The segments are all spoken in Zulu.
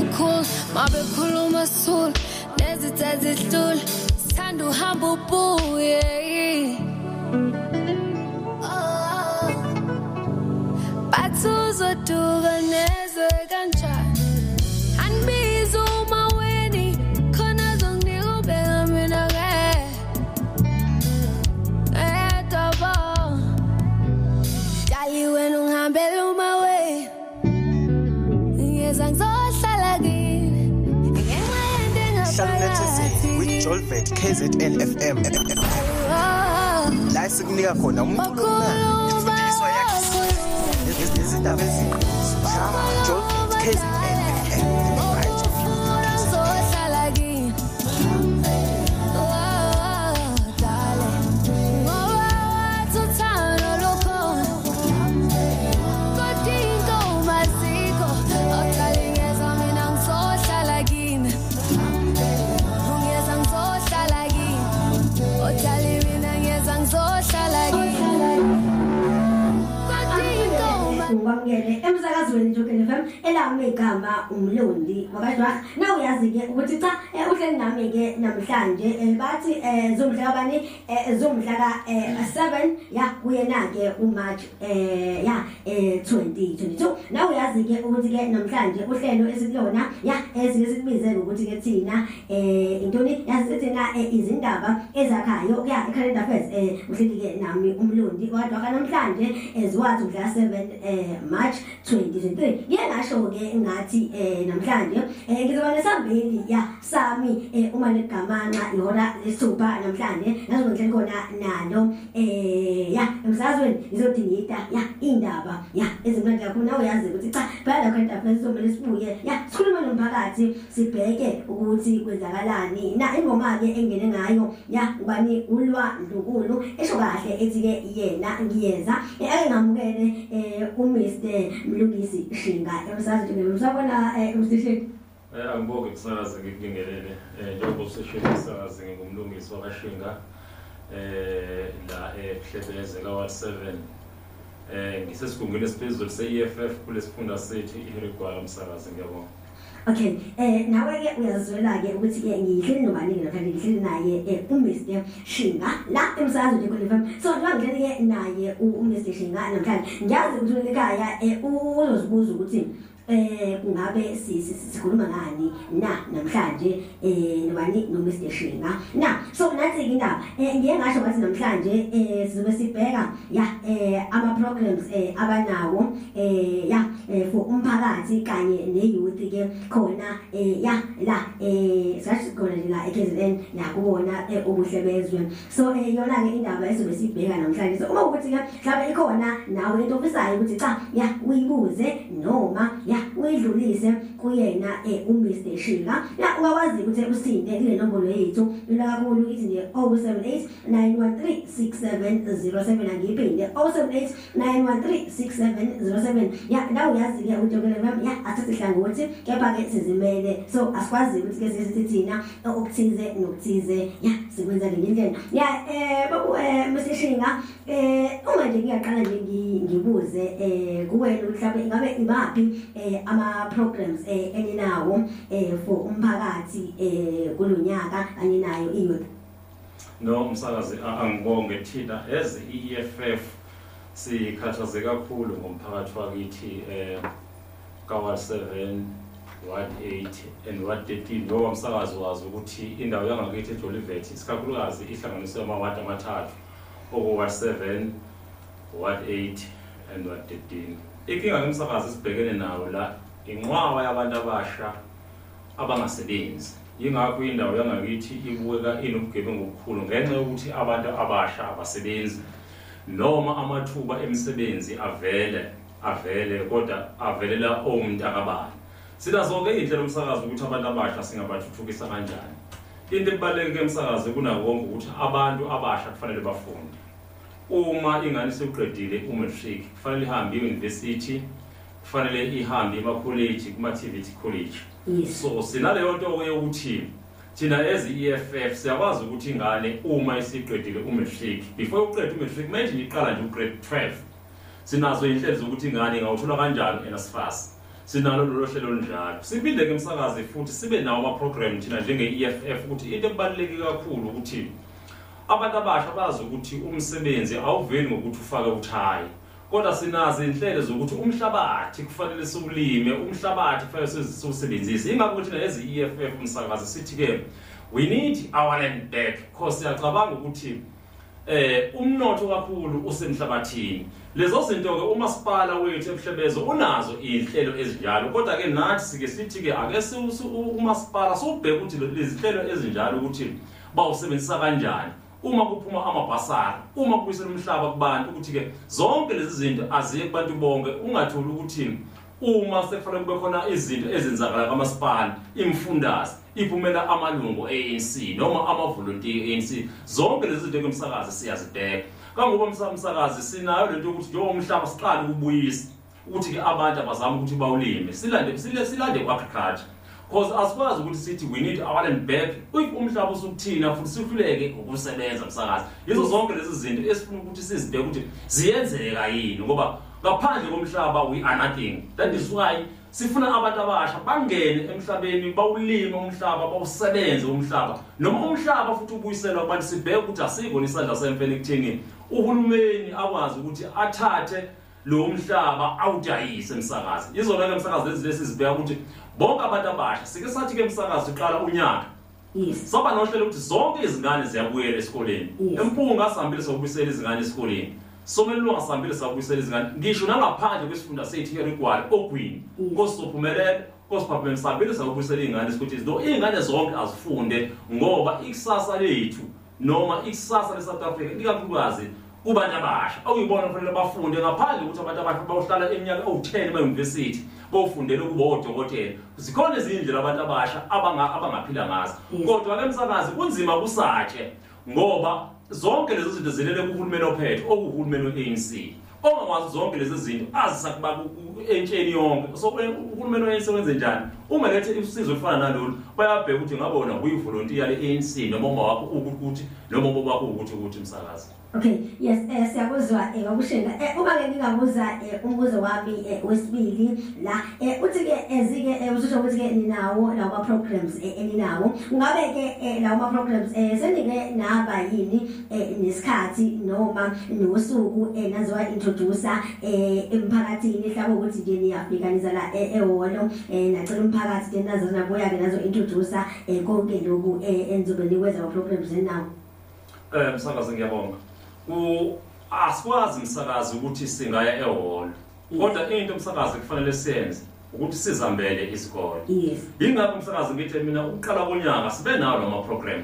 ukhulu mabekhuluma sula nezitha zihlula sithanda uhamba ubuye Oh. bathi uzoduka nezwe with jolvet kzn fm la sikunika khona umculo omnandi imfundiso yakhe. Nezindaba ezinkulu jolvet kzn FM elami igama umlondi. Wakadwa na uyazi ke ukuthi cha eh, uhleli nami ke namhlanje eh, bathi eh, zomhla kabani eh, zomhla ka eh, 7 ya kuyena ke uMarch eh ya eh 2022 na uyazi ke ukuthi ke namhlanje uhlelo esikulona ya esike sikubize ukuthi ke thina eh intoni yazi thina eh, izindaba ezakhayo ya current affairs eh uhleli ke nami umlondi. Kodwa namhlanje eziwathi mhla 7 eh March 2023 ngeke ngasho ke ngathi eh namhlanje eh ngizoba nesambili ya sami eh uma legamanxa ihora lesithupha namhlanje nazokuhle khona nalo eh ya emsazweni ngizodingida ya indaba ya ezimnandi kakhulu. Nawe yazi ukuthi cha phela current affairs sizomele sibuye ya sikhuluma nomphakathi sibheke ukuthi kwenzakalani. Na ingoma ke engene ngayo ya ubani ulwa ndukulu esho kahle ethi ke yena ngiyeza Eh, ake ngamukele eh uMr Mlungisi Shinga emsazweni njengoba usabona eh Mr Shinga Eh angibonge kusakaza ngikubingelele eh njengoba useshela kusakaza ngingumlungisi wakashinga eh la ehlebeze ka Ward 7 eh ngisesigungwini esiphezulu se-EFF kulesifunda sethu iHerigwala umsakazi ngiyabonga Okay eh nawe ke uyazwela ke ukuthi ke ngihleli nobani ke namhlanje ngihleli naye eh uMr Shinga la emsazweni kule FM so la ngihleli ke naye uMr Shinga namhlanje ngiyazi ukuthi ule ekhaya eh uzozibuza ukuthi eh kungabe sikhuluma ngani na namhlanje eh nobani no Mr Shinga na so nathi indaba eh ngiye ngasho ngathi namhlanje eh sizobe sibheka ya eh ama programs eh abanawo eh ya eh for umphakathi kanye ne youth ke khona eh ya la eh sathi khona nje la eKZN la kubona eh, ubuhle bezwe so eh yona ke indaba esizobe sibheka namhlanje so uma ukuthi ke mhlawumbe ikhona nawe into ofisayo ukuthi cha ya uyibuze noma ya uyidlulise kuyena eh uMr Shinga la ungakwazi ukuthi usinde kule nombolo yethu yona kakhulu ithi nje 078 9136707 angiphinde 078 9136707 ya la uyazi ke ujokele mama ya athathe hlangothi kepha ke sizimele so asikwazi ukuthi ke sithi thina okuthize nokuthize ya sikwenza ngenye indlela ya eh babu eh Mr Shinga eh uma nje ngiyaqala nje ngi- ngibuze eh kuwena mhlawumbe ingabe imaphi eh ama programs eh eninawo eh for umphakathi eh kulonyaka kanye nayo iyouth no umsakazi angibonge thina. As i-EFF sikhathaze kakhulu ngomphakathi wakithi eh ka-Ward 7 Ward 8 and Ward 13 ngoba umsakazi wazi ukuthi indawo yangakithi eJolivet isikakhulukazi ihlanganiswe amawadi amathathu oku-Ward 7 Ward 8 and Ward 13 inkinga yomsakazi esibhekene nawo la inqwaba yabantu abasha abangasebenzi. Yingakho indawo yangakithi ibukeka inobugebengu obukhulu ngenxa yokuthi abantu abasha abasebenzi noma amathuba emisebenzi avele avele kodwa avelela omuntu akabani. Sinazo-ke iy'nhlelo umsakazi ukuthi abantu abasha singabathuthukisa kanjani. Into ebalulekile emsakazi kunako konke ukuthi abantu abasha kufanele bafunde. Uma ingane sekuqedile umatric kufanele ihambe i-university kufanele ihambe emakholeji kuma-tvt college. Yes. So sinaleyo nto yokuthi thina as i-EFF siyakwazi ukuthi ingane uma isiqedile umatric before uqede umatric manje nje iqala nje ugrade 12 sinazo inhlelo zokuthi ingane ingawuthola kanjani uNSFAS sinalo lolu hlelo lunjalo siphinde ke umsakazi futhi sibe nawo ama-program thina njenge-EFF ukuthi into ebaluleke kakhulu ukuthi abantu abasha bazi ukuthi umsebenzi awuveli ngokuthi ufake uthayi kodwa sinazo inhlelo zokuthi umhlabathi kufanele siwulime umhlabathi kufanele siwusebenzise. Ingakho thina ezi-EFF umsakazi sithi-ke we need our land back because siyacabanga ukuthi eh umnotho kakhulu usemhlabathini. Lezo zinto ke umasipala wethu ebuhlebezo unazo inhlelo ezinjalo kodwa ke nathi sike sithi ke ake umasipala sobheka ukuthi lezi zinhlelo ezinjalo ukuthi bawusebenzisa kanjani. Uma kuphuma amabhasari uma kubuyisela umhlaba kubantu ukuthi ke zonke lezi zinto aziye kubantu bonke. Ungatholi ukuthi uma sekufanele kube khona izinto ezenzakala kamasipala imfundazi iphumela amalungu ANC noma amavolontiya ANC zonke lezi zinto kumsakazi siyazibheka kangoba umsakazi sinayo lento ukuthi njengoba umhlaba siqala ukubuyisa ukuthi ke abantu abazama ukuthi bawulime silande silande agriculture because asikwazi ukuthi sithi we need our back if umhlaba usukuthina futhi sihluleke ukusebenza umsakazi yizo zonke lezi zinto esifuna ukuthi sizibheke ukuthi ziyenzeka yini ngoba ngaphandle komhlaba we are nothing. That is why sifuna abantu abasha bangene emhlabeni bawulime umhlaba bawusebenze umhlaba. Noma umhlaba futhi ubuyiselwa abantu sibheke ukuthi asikho isandla semfene kutheni uhulumeni akwazi ukuthi athathe lo mhlaba awudayise emsakazi izona ke emsakazi lezi lesi sibheka ukuthi bonke abantu abasha sike sathi ke emsakazi uqala unyaka. Yes. Saba nohlelo ukuthi zonke izingane ziyabuyela esikoleni. Yes. empunga sihambile sokubuyisela izingane esikoleni. Somelunga sihambile sakubuyisela izingane. Ngisho nangaphandle kwesifunda sethu erigwala ogwini. Yes. nkosizophumelela nkosiphaphumeni sihambile sakubuyisela iy'ngane esikoleni. No iy'ngane zonke azifunde ngoba ikusasa lethu noma ikusasa le-south africa likakhulukazi kubantu abasha. Okuyibona kufanele bafunde ngaphandle ukuthi abantu abasha bawuhlala eminyaka ewu-10 emayunivesithi. Bawufundele ukuba odokotela zikhona ezinye indlela abantu abasha abanga- abangaphila ngazo. Yes. kodwa-ke emsakazi kunzima kusatshe ngoba zonke lezo zinto zilele kuhulumeni ophethe okuwuhulumeni we-anc ongakwazi zonke lezi zinto azisakuba entsheni yonke. So uhulumeni we-anc wenze njani? Uma lethe usizo olufana nalolu bayabheka ukuthi ngabe wona kuyivolontiya le-anc noma uma wakho ukuthi noma uma wakho ukuthi ukuthi umsakazi Okay yes eh siyakuzwa eh bakushenga eh uma ke ngingabuza eh umbuzo wami eh wesibili la eh uthi ke ezike eh usho ukuthi ke ninawo lawa programs eh eninawo ngabe ke eh lawa programs eh senike naba yini eh nesikhathi noma nosuku eh nazowa introduce eh emphakathini hlaba ukuthi nje niyafika nizala eh ehholo eh nacela umphakathi ke nazona buya ke nazo introduce eh konke lokhu eh enzobe nikwenza ama programs enawo Eh msakazi ngiyabonga. Asikwazi umsakazi ukuthi singaya ehholo. Kodwa into umsakazi kufanele siyenze ukuthi sizambele isikole. Yingakho umsakazi ngithi mina uqala konyaka sibe nawo lama program.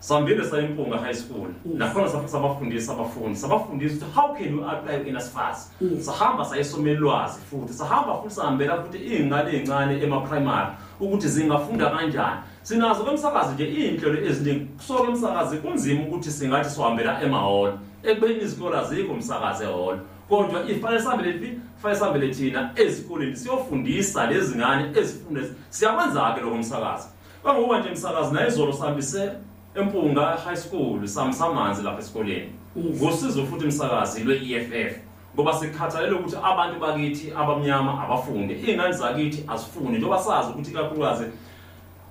Sambile sayimpunga high school. Nakhona sabafundisa abafundi. Sabafundisa ukuthi how can you apply in asfas. Sahamba sayesomela ulwazi futhi. Sahamba futhi sahambela futhi izingane ezincane ema primary ukuthi zingafunda kanjani. Sinazo kwemsakazi nje izinhlelo eziningi. So kwemsakazi kunzima ukuthi singathi sohambela emahholo. Ekubeni izikole azikho umsakazi ehholo. Kodwa ifanele sihambele phi? Fanele sihambele thina ezikoleni siyofundisa lezi ngane ezifunda. Siyakwenza ke lo umsakazi. Kangokuba nje umsakazi naye izolo sihambise empunga high school samsamanzi lapha esikoleni. Yes. Ngosizo futhi umsakazi lwe-EFF ngoba sikhathalele ukuthi abantu bakithi abamnyama abafunde iy'ngane zakithi azifunde njengoba sazi ukuthi ikakhulukazi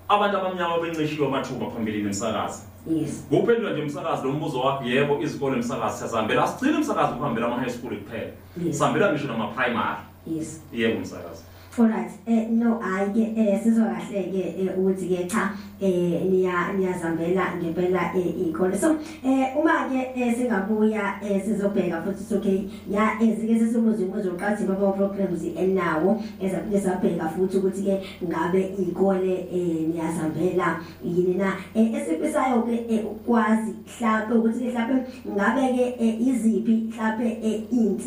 abantu abamnyama bencishiwe amathuba phambilini emsakazi yes. Kuphendula nje umsakazi lo mbuzo wakho yebo izikole emsakazi siyazihambela. Asigcine umsakazi ukuhambela ama-high school kuphela. Yes. sihambela ngisho nama-primary. Yes. Yebo umsakazi alright eh no hayi ke eh sizwa kahle ke eh, ukuthi ke cha eh niya niyazambela ngempela eh, ikole so eh uma ke eh, singabuya eh, sizobheka futhi okay ya ezike sesibuza imibuzo yokuqathi baba programs enawo ezaphinde sabheka futhi ukuthi ke ngabe ikole eh, niyazambela yini na eh, esifisayo ke eh, ukwazi mhlawumbe ukuthi mhlawumbe ngabe ke eh, iziphi mhlawumbe eh, eh,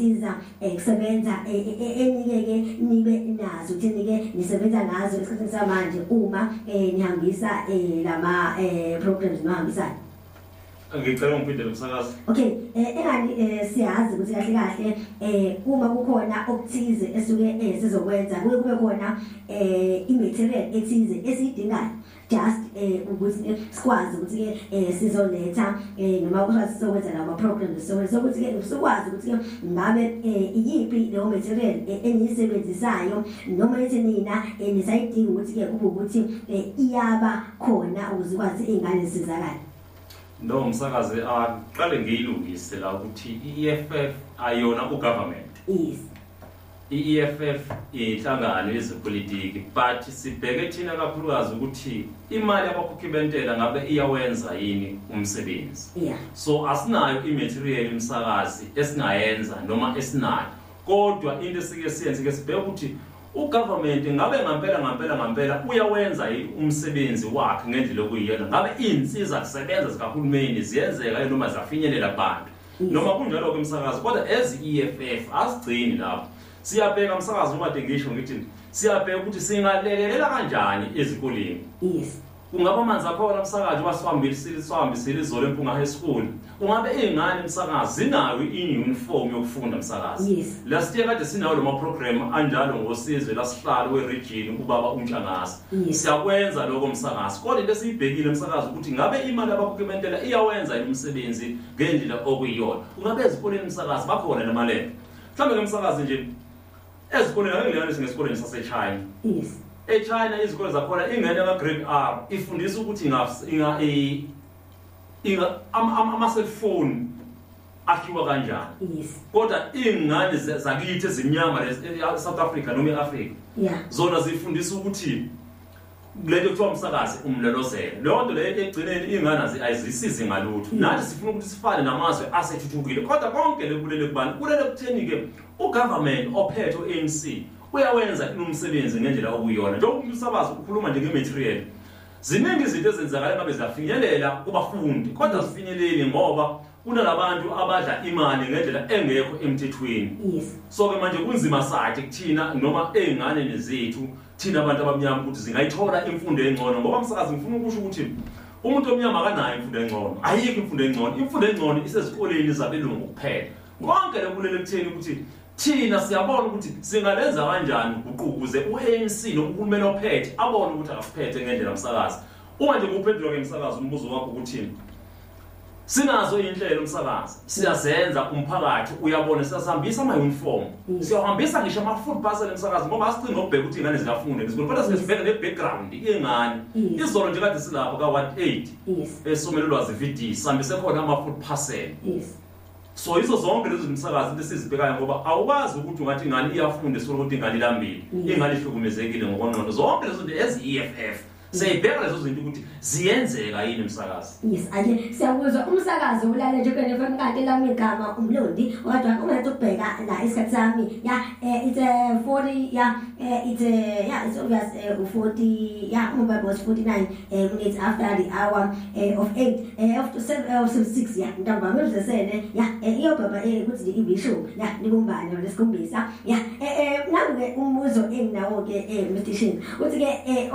eh, eh, eh, enike ke nibe nazo ukuthi ke nisebenza ngazo esikhathini samanje uma eh, nihambisa eh, lama eh, programs niwahambisayo ngicela ngiphindele umsakazi Okay, eh engani eh siyazi ukuthi kahle kahle eh uma kukhona okuthize esuke eh sizokwenza kuye kube khona eh imaterial ethize esiyidingayo just eh ukuthi eh, sikwazi ukuthi ke eh sizoletha eh noma ukuthi sizokwenza lawo programs so sokuthi ke sikwazi ukuthi ke ngabe eh iyipi leyo material eh, eniyisebenzisayo noma ethi nina eh, nisayidinga ukuthi ke kube ukuthi eh, iyaba khona ukuze kwazi izingane zisizakala no umsakazi aqale ngiyilungise la ukuthi i-EFF ayona ugovernment yes. i-EFF inhlangano yezepolitiki but sibheke thina kakhulukazi ukuthi imali abakhokhi bentela ngabe iyawenza yini umsebenzi. Yeah. So asinayo imaterial umsakazi esingayenza noma esinayo. Kodwa into esike siyenze ke sibheke ukuthi ugovernment ngabe ngampela ngampela ngampela uyawenza yini umsebenzi wakhe ngendlela okuyiyona? Ngabe iy'nsiza kusebenza zikahulumeni ziyenzeka yini noma ziyafinyelela kubantu Yes. noma kunjalo-ke umsakazi kodwa as i-EFF asigcini lapho. Siyabheka umsakazi uma kade ngisho ngithi siyabheka ukuthi singalekelela kanjani ezikoleni? Yes. Kungaba amanzi akhona umsakazi uma siwahambisile siwahambisile izolo empunga high school. Kungabe iy'ngane umsakazi zinayo i-uniform yokufunda umsakazi Yes. lasitiye kade sinawo loma program anjalo ngosizwe lasihlalo we-region ubaba umhlangasi Yes. siyakwenza lokho msakazi. Kodwa into esiyibhekile msakazi ukuthi ngabe imali abakhokhimentela iyawenza yini umsebenzi ngendlela okuyiyona. Kungabe ezikoleni msakazi bakhona namalembe mhlawumbe ke msakazi nje ezikoleni ake ngilinganise ngesikoleni sasechina. Yes. eChina izikole zakhona ingane ka grade R ifundisa ukuthi inga inga i- inga ama- ama ama cellphone akhiwa kanjani. Yes. Kodwa ingane ze- zakithi ezimnyama e- South Africa noma eAfrica yeah. zona zifundisa ukuthi lento kuthiwa umsakazi. Umlelozelo leyo nto leyo egcineni ingane azi- ayizisizi ngalutho. Mm. nathi sifuna ukuthi sifane namazwe asethuthukile kodwa konke lekulele kubani? Kulele kutheni-ke ugovernment ophethe u-anc uyawenza umsebenzi ngendlela okuyiyona. Njengoba umsabazi ukhuluma nje ngematerial ziningi izinto ezenzakala ngabe ziyafinyelela kubafundi kodwa zifinyeleli ngoba kunalabantu abadla imali ngendlela engekho emthethweni. Yes. So-ke manje kunzima sathi kuthina noma ey'nganeni zethu thina abantu abamnyama ukuthi zingayithola imfundo engcono ngoba msakazi ngifuna ukusho ukuthi umuntu omnyama akanayo imfundo engcono. Ayikho imfundo engcono. Imfundo engcono isezikoleni zabelungu kuphela konke lekulele kutheni ukuthi thina siyabona ukuthi singalenza kanjani uguquko ukuze u-anc noma uhulumeni ophethe abone ukuthi akasiphethe ngendlela msakazi. Uma nje kuphendula-ke msakazi umbuzo wakho ukuthi sinazo iy'nhlelo umsakazi. Siyazenza umphakathi uyabona siyasihambisa ama-uniform. Yes. siyawahambisa ngisho ama-food parcel emsakazi ngoba asigcini ngokubheka ukuthi iy'ngane ziyafunda ngesikole kodwa siyasibheka ne-background iy'ngane. Izolo nje kade silapho ka-one eight yes. esomele ulwazi vd sihambise khona ama-food parcel. So yizo zonke lezi msakazi into esizibhekayo ngoba awukwazi ukuthi ungathi ingane iyafunda ukuthi ingane ilambile. Ingane ihlukumezekile ngokwengqondo. Zonke lezo zinto ezi-eff siyayibheka lezo zinto ukuthi ziyenzeka yini msakazi yes ake siyakuzwa umsakazo ulale nje kwenye FM kanti lami igama umlondi. Kodwa uma ngathi ukubheka la isikhathi sami yeah eh, it's a 40 yeah eh, it's a yeah it's obvious uh, 40 yeah umba was 49 eh, minutes after the hour eh, of 8 eh, of 7 of 6 yeah ntamba ngizesene yeah eh, iyo baba eh ukuthi ibisho yeah nikumbane lesikhombisa yeah eh eh nangu umbuzo enginawo ke eh meditation uthi ke eh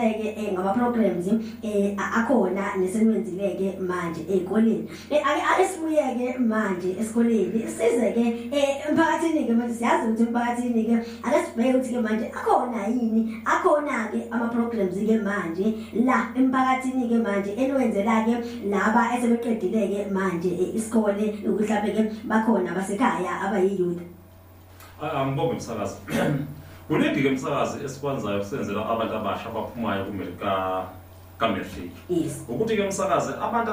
sesicazileke eh ngama programs eh a- akhona nesenwenzileke manje ezikoleni eh ake ake sibuyeke manje esikoleni size ke eh emphakathini ke manje siyazi ukuthi emphakathini ke ake sibheke ukuthi ke manje akhona yini akhona ke ama programs ke manje la emphakathini ke manje enwenzela ke laba esebeqedile ke manje eh, isikole ukuhlabe ke bakhona basekhaya abayiyouth. Ah, angibonge msakazi. Kuningi-ke msakazi esikwenzayo kusenzela abantu abasha abaphumayo kumelika kametric yes. Ukuthi-ke msakazi abantu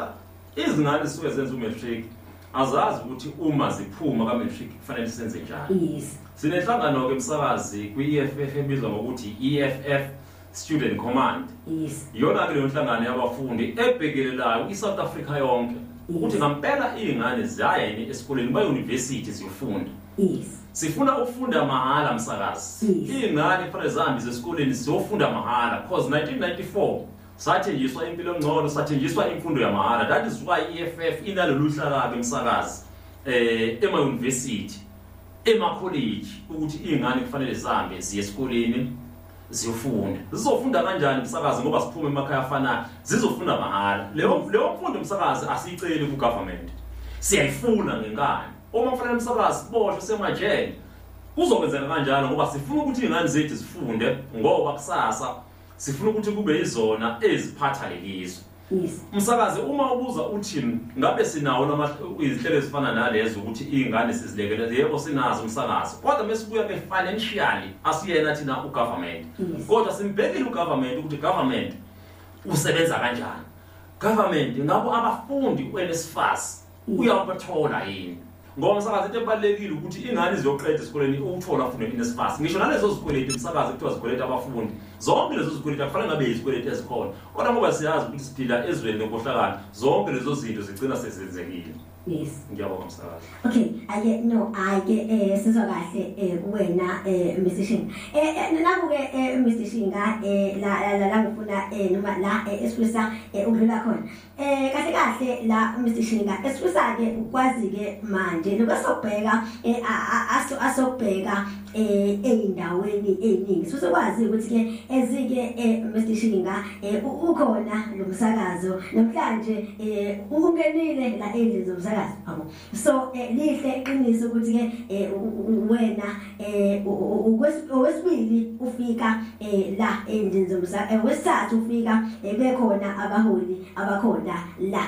izingane zisuke zenza umetric azazi ukuthi uma ziphuma kametric kufanele senze njani. Yes. Sinenhlangano-ke msakazi kwi-eff ebizwa ngokuthi i-eff student command. Yes. Iyona-ke leyo nhlangano yabafundi ebhekelelayo i-south africa yonke. Ukuthi ngampela iy'ngane ziyaya yini esikoleni bayunivesithi ziyofunda yes. Sifuna ukufunda mahhala msakazi. Yes. iy'ngane kufanele zihambe zesikoleni ziyofunda mahhala because 1994 sathenjiswa impilo engcono sathenjiswa imfundo yamahhala that is why i-eff inalolu hlaka-ke msakazi eh ema-university ema-college ukuthi iy'ngane kufanele zihambe ziye esikoleni. Ziyofunda zizofunda kanjani umsakazi ngoba siphuma emakhaya afanayo zizofunda mahhala leyo leyo mfundo umsakazi asiyiceli ku-government. Siyayifuna ngenkani. Uma kufanele umsakazi siboshwe semajele kuzokwenzeka kanjalo ngoba sifuna ukuthi iy'ngane zethu zifunde ngoba kusasa. Sifuna ukuthi kube yizona eziphatha lelizwe yes. Umsakazi uma ubuza uthi ngabe sinawo noma izinhlelo ezifana nalezo ukuthi iy'ngane sizilekele yebo sinazo umsakazi. Kodwa mesibuya ke-financially asiyena thina ugovernment. Yes. kodwa simbhekile ugovernment ukuthi government usebenza kanjani. Government ngabo abafundi u-nsfas uyabathola yini? Ngoba umsakazi into ebalulekile ukuthi ingane ziyoqeda esikoleni ukuthola fundo i-nsfas ngisho nalezo zikweleti umsakazi kuthiwa zikweleti abafundi zonke lezo zikweleti akufanele ngabe yizikweleti ezikhona. Kodwa ngoba siyazi ukuthi siphila ezweni lenkohlakalo zonke lezo zinto zigcina sezenzekile. Yes ngiyabonga umsakazi Okay, ake no ake eh sizwa kahle eh kuwena eh Mr Shinga. Eh eh, naku ke eh Mr Shinga eh la la la- la ngifuna eh noma la eh, esifisa eh ukudlula khona. Eh kahle kahle la Mr Shinga esifisa ke ukwazi ke manje lokasobheka eh a- a- aso asobheka eh eindaweni eziningi. Sifisa ukwazi ukuthi ke ezike eh Mr Shinga eh ukhona lo msakazo. Namhlanje eh ungenile la endlini zomsakazo. Yabo. So lihle iqiniso ukuthi ke wena owesibili ufika la endlini zomsakazo wesithathu ufika bekhona abaholi abakhona la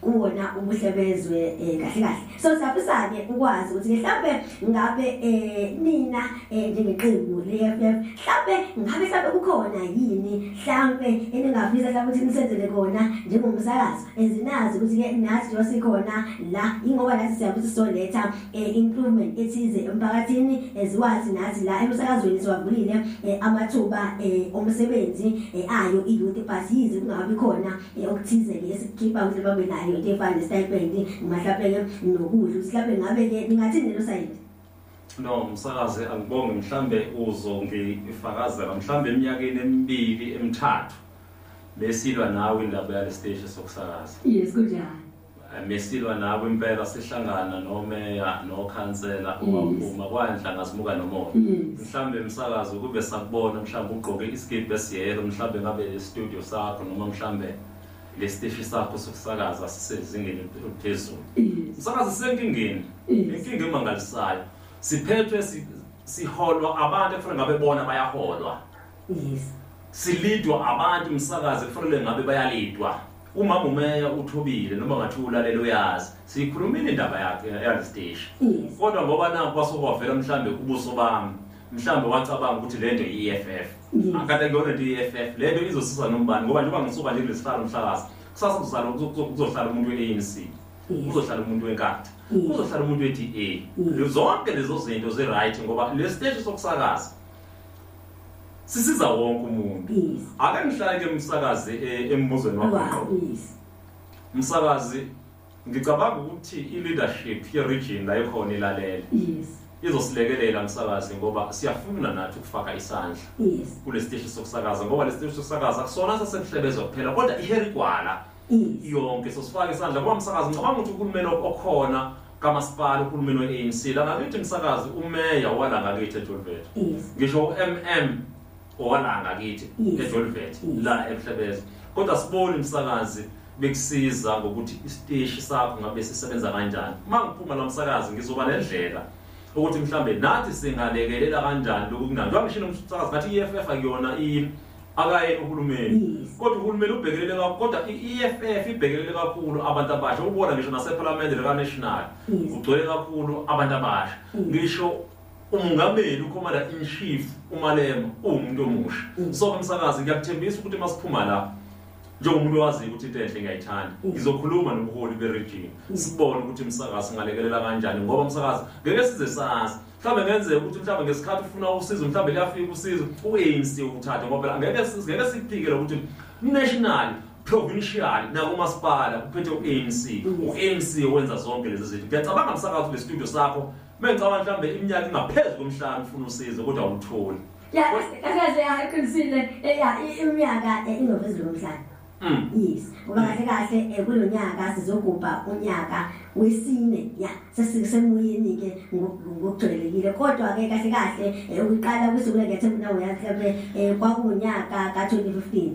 kuwona ubuhlebezwe kahle kahle. So siyafisa ke ukwazi ukuthi mhlawumbe ngabe eh, nina eh, njengeqembu le-FF mhlawumbe ngabe mhlawumbe kukhona yini mhlawumbe eningafisa mhlawumbe ukuthi nisenzele kona njengomsakazo ezinazi ukuthi-ke nathi njengoba sikhona la ingoba nathi siyabe sizoletha um improvement ethize emphakathini eziwazi nathi la emsakazweni siwavulile amathuba omsebenzi ayo i-youth but yize kungabi khona okuthize-ke esikukhipha ukuthi babe nayo into efana nesitipend mhlawumbe-ke nokudla. Ukuthi mhlawumbe ngabe-ke ningathini lelo sayidi? No umsakazi angibonge mhlambe uzongifakazela mhlambe eminyakeni emibili emithathu besilwa nawe indaba yale siteshi sokusakaza yes kunjani? Eh, mesilwa nawe impela sihlangana nomeya nokhansela Yes. uwaphuma kwanhlanga simuka nomoya. Yes. Mhlambe umsakazi kube sakubona mhlambe ugqoke iskipa esiyelo mhlambe ngabe studio sakho noma mhlambe lesiteshi sakho sokusakaza sisezingeni eliphezulu. Yes. Umsakazi senkingeni Yes. inkinga emangalisayo. Siphethwe si- siholwa abantu ekufanele ngabe bona bayaholwa. Yes. Silidwa abantu umsakazi kufanele ngabe bayalidwa. Uma umeya uthobile noma ngathi ulalela uyazi siyikhulumile indaba yakhe yalesiteshi yes. Kodwa ngoba nanku kwasokwavela mhlambe ubuso bami mhlambe wacabanga ukuthi le nto i-EFF Yes. akade ngiyona nto i-EFF le nto izosiza nombani ngoba njengoba ngisuka nje kulesihlalo umhlakazi kusasa kuzala kuzohlala umuntu we-ANC Yes. kuzohlala umuntu wenkatha Yes. kuzohlala umuntu we-DA Yes. zonke lezo zinto zi-right ngoba le siteshi sokusakaza sisiza wonke umuntu. Yes. Ake ngihlale ke umsakazi eh, embuzweni wakho wow yes. Umsakazi ngicabanga ukuthi i-leadership ye-region la ikhona ilalele. Yes. Izosilekelela umsakazi ngoba siyafuna nathi ukufaka isandla yes. kule siteshi sokusakaza ngoba le siteshi sokusakaza kusona sasekuhlebezwa kuphela kodwa iherigwala yonke sosifaka isandla. Ngoba msakazi ngicabanga ukuthi uhulumeni okhona kamasipala uhulumeni we-anc la ngakithi msakazi umeya wala ngakithi ejolvet yes. Ngisho u-mm owala ngakithi Yes. ejolvet Yes. la ebuhlebeza kodwa sibone umsakazi bekusiza ngokuthi isiteshi sakho ngabe sisebenza kanjani. Uma ngiphuma la msakazi ngizoba nendlela ukuthi mhlambe nathi singalekelela kanjani lokhu kunani. Njengoba ngishilo umsakazi ngathi i-eff akuyona i- akayena uhulumeni Yes. kodwa uhulumeni ubhekelele kakhulu kodwa i-eff ibhekelele kakhulu abantu abasha ubona ngisho nasephalamende lika-national Yes. kugcwele kakhulu abantu abasha Mm. ngisho umongameli ucommander in chief umalema uwumuntu omusha Mm. so umsakazi ngiyakuthembisa ukuthi masiphuma la njengomuntu owaziyo ukuthi into enhle ngiyayithanda. Mm. ngizokhuluma nobuholi beregime. Sibone ukuthi umsakazi singalekelela kanjani ngoba umsakazi ngeke size sazi. Mhlawumbe ngenzeka ukuthi mhlawumbe ngesikhathi ufuna usizo mhlawumbe liyafika usizo u-anc uthathe ngoba phela ngeke ngeke siphike ukuthi national provincial nakumasipala kuphethe u-anc u-anc wenza zonke lezi zinto. Ngiyacabanga msakazi kule studio sakho mengicabanga mhlawumbe iminyaka ingaphezu kwemhlanu ufuna usizo kodwa awutholi. Ya kahle yaqinisile ya iminyaka eh, inophezulu komhlaba Mm. yes ngoba kahle kahle eh, kulo nyaka sizogubha unyaka wesine ya sesikusemoyeni ke ngokujwayelekile kodwa ke kahle kahle uqala kusukela ngethemba nawe yathi mhlawumbe eh, kwakunyaka ka2015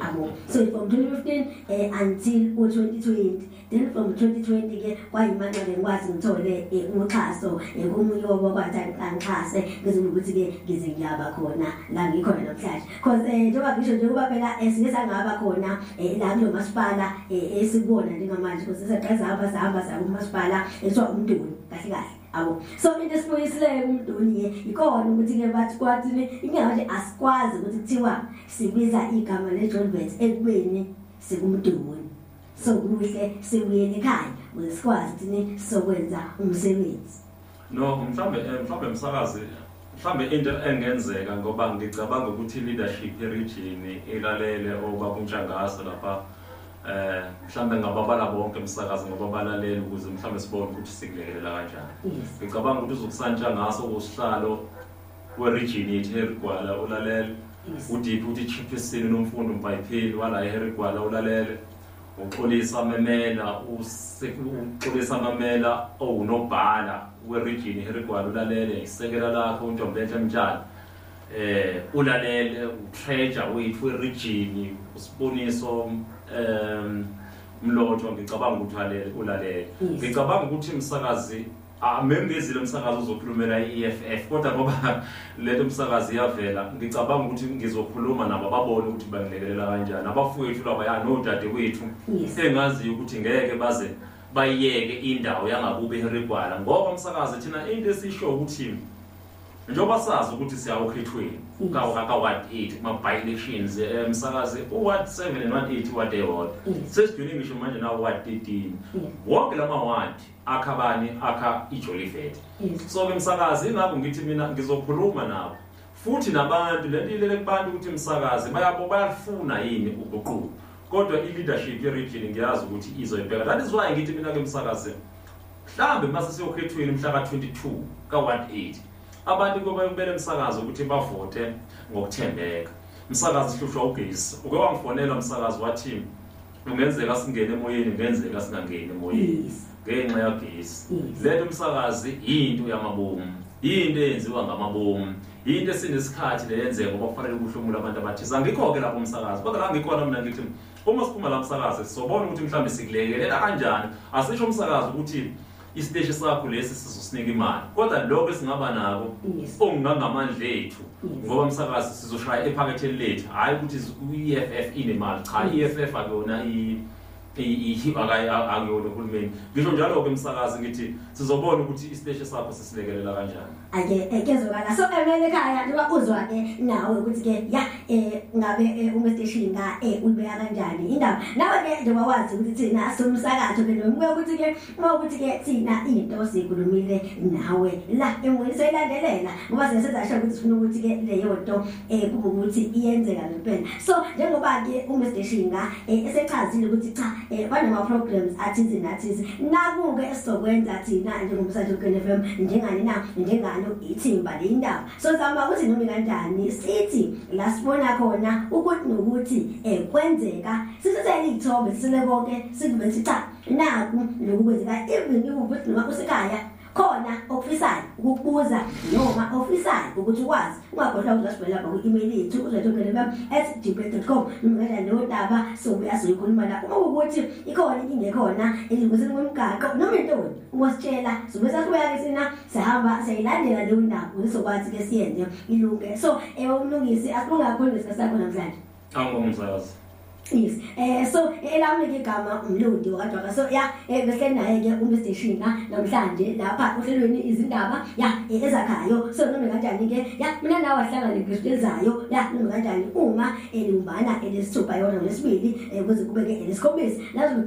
abo so from 2015 eh, until u2020 then from 2020 ke kwayimanje ke ngikwazi ngithole uxhaso komunye wabakwathi angixhase ngizwe ukuthi ke ngize ngiyaba khona. La ngikhona namhlanje. Because eh njengoba ngisho nje kuba phela eh, sike sangaba khona eh, la kulo masipala esikubona njengamanje. Because seqeza sahamba sahamba sa kumasipala ethiwa umduni kahle kahle abo so into esibuyisileyo umduni ke ikona ukuthi ke bathi kwathi inyanga nje asikwazi ukuthi kuthiwa sibiza igama leJolbert ekubeni sikumduni so kuhle sibuyele ekhaya ukuze sikwazi ukuthi sokwenza umsebenzi no mhlambe eh, mhlambe umsakazi mhlambe into engenzeka ngoba ngicabanga ukuthi leadership region ilalele obabuntshangasa lapha eh mhlambe ngababala bonke umsakazi ngoba balalele ukuze mhlambe sibone ukuthi sikulekelela kanjani. Yes. Ngicabanga ukuthi uzokusantshwa ngaso usihlalo weregion yethu eRigwala ulalele yes. Udiphi uthi chiefesini nomfundo mbhayipeli wala eRigwala ulalele uxolisa memela uxolisa mamela owunobhala weregion eRigwala ulalele isekela lakho uNtombenhle Mtshali. Eh ulalele utreasure wethu weregion usiboniso em mlotho. Ngicabanga ukuthi ulalele ngicabanga ukuthi umsakazi amengezile umsakazi uzokhulumela i-EFF kodwa ngoba leto umsakazi iyavela ngicabanga ukuthi ngizokhuluma nabo babone ukuthi bangilekelela kanjani abafowethu laba ya nodade wethu Yes. engaziyo ukuthi ngeke baze bayiyeke indawo yangakubo eHerigwala ngoba umsakazi thina into esisho ukuthi njengoba sazi ukuthi siya okhethweni Yes. ka-ward 8 kuma-by elections eh, umsakazi u-ward 7 and ward 8 ward ewodwa Yes. sesijule ngisho manje nawo ward 13 Yeah. wonke lama-ward akha bani akha ijolifet yes so-ke msakazi ingakho ngithi mina ngizokhuluma nabo futhi nabantu lento ilele kubantu ukuthi msakazi bayabo bayafuna yini uguquko kodwa i-leadership ye-region ngiyazi ukuthi izoyibheka that is why ngithi mina-ke msakazi mhlawumbe mase siyokhethweni mhla ka-22 ka-ward 8 abantu kube kumele msakazi ukuthi bavote ngokuthembeka. Msakazi sihlushwa ugesi. Uke wangifonela umsakazi wathi ungenzeka singene emoyeni kungenzeka singangeni emoyeni. Yes. Ngenxa yagesi. Yes. lento umsakazi into yamabomu. Into eyenziwa ngamabomu. Into esinesikhathi leyenzeka ngoba kufanele kuhlomula abantu abathisa angikho-ke lapho umsakazi kodwa la ngikhona mina ngithi uma siphuma la msakazi sizobona ukuthi mhlawumbe sikulekelela kanjani. Asisho umsakazi ukuthi isiteshi sakho lesi sizosinika imali. Kodwa lokho esingaba nako okungangamandla ethu ngoba msakazi sizoshaya ephaketheni lethu. Hhayi ukuthi i-EFF inemali. Cha i-EFF akuyona akuyona uhulumeni. Ngisho njalo-ke msakazi ngithi sizobona ukuthi isiteshi sakho sisilekelela kanjani. Ake kezokala. So emele ekhaya njengoba uzwa ke nawe ukuthi ke ya eh ngabe eh, umstation nga eh ubeka kanjani indaba? Nawe ke njengoba wazi ukuthi thina somsakatho ke noma ukuthi ke uma ukuthi ke thina into sikhulumile nawe la emoyeni seyilandelela ngoba siyasenza sho ukuthi sifuna ukuthi ke leyo nto eh kube ukuthi iyenzeka ngempela so njengoba ke umstation nga eh, esechazile ukuthi cha eh banama programs athize nathize nakuke esizokwenza thina njengomsakazo FM njengani na njengani ithimba lendaba so zama ukuthi noma kanjani sithi la sibona khona ukuthi nokuthi eh kwenzeka. Sisethele izithombe sisele konke sikube sithi cha naku lokukwenzeka even ukuthi noma usekhaya khona okufisayo ukukubuza noma ofisayo ukuthi ukwazi ungakhohlwa uzasibela lapha ku-email yethu kanjani leyo ndaba sobuya siyikhuluma la uma ukuthi ikhona inkinga ekhona elunguseni kwemigaqo noma intoni ukusitshela sobe sasibuya ke sina sihamba siyayilandela leyo ndaba ukuze sokwazi ke siyenze ilunge. So eh umlungisi asilunga kakhulu ngesikhathi sakho namhlanje. Umsakazi Yes. Eh so elami ke igama umludi wakadwaka. So ya eh bese naye ke uMr Shina namhlanje lapha uhlelweni izindaba ya eh, ezakhayo. So noma kanjani ke ya mina nawe ahlangane ngezizayo ya noma kanjani uma elimbana elesithupha yona lesibili eh kuze kube ke elesikhombisi. Lazo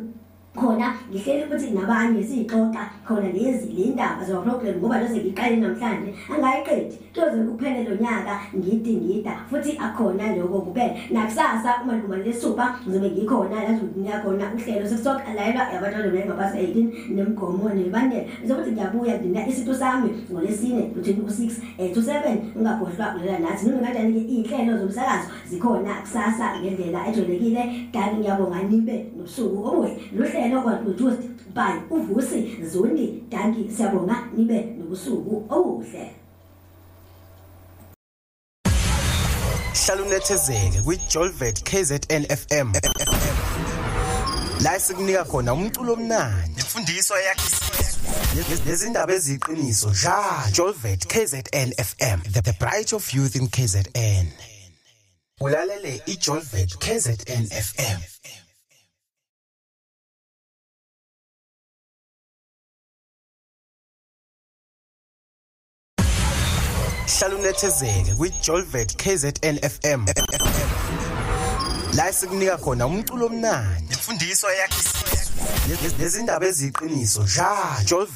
khona ngihleli ukuthi nabanye siyixoxa khona lezi le ndaba zo program ngoba lose ngiqale namhlanje. Angayiqedi kuze kuphele lo nyaka ngidi ngida futhi akhona lokho kuphela. Nakusasa uma luma lesupha ngizobe ngikhona la ngizokunika khona uhlelo sekusoka layela yabantwana bengapasi 18 nemgomo nebandela. Ngizokuthi ngiyabuya ngina isitho sami ngolesine between u6 eh to 7 ungakhohlwa kulela nathi. Noma kanjani ke inhlelo zomsakazo zikhona kusasa ngendlela ejwayelekile dali ngiyabonga nibe nosuku obuhle. Kwantujusti by uvusi zoni danki siyabonga nibe nobusuku obuhle hlala unethezeke kwi-jolvet kzn fm la sikunika khona umculo omnandi. Imfundiso yakhe. Isizwe nezindaba eziyiqiniso njalo jolvet kzn fm the, the bright of youth in kzn ulalele ijolvet kzn fm hlala unethezeke kwi-jolvet kzn fm la sikunika khona umculo omnandi. Imfundiso yakhe. Isizwe nezindaba eziyiqiniso. Njalo jolvet.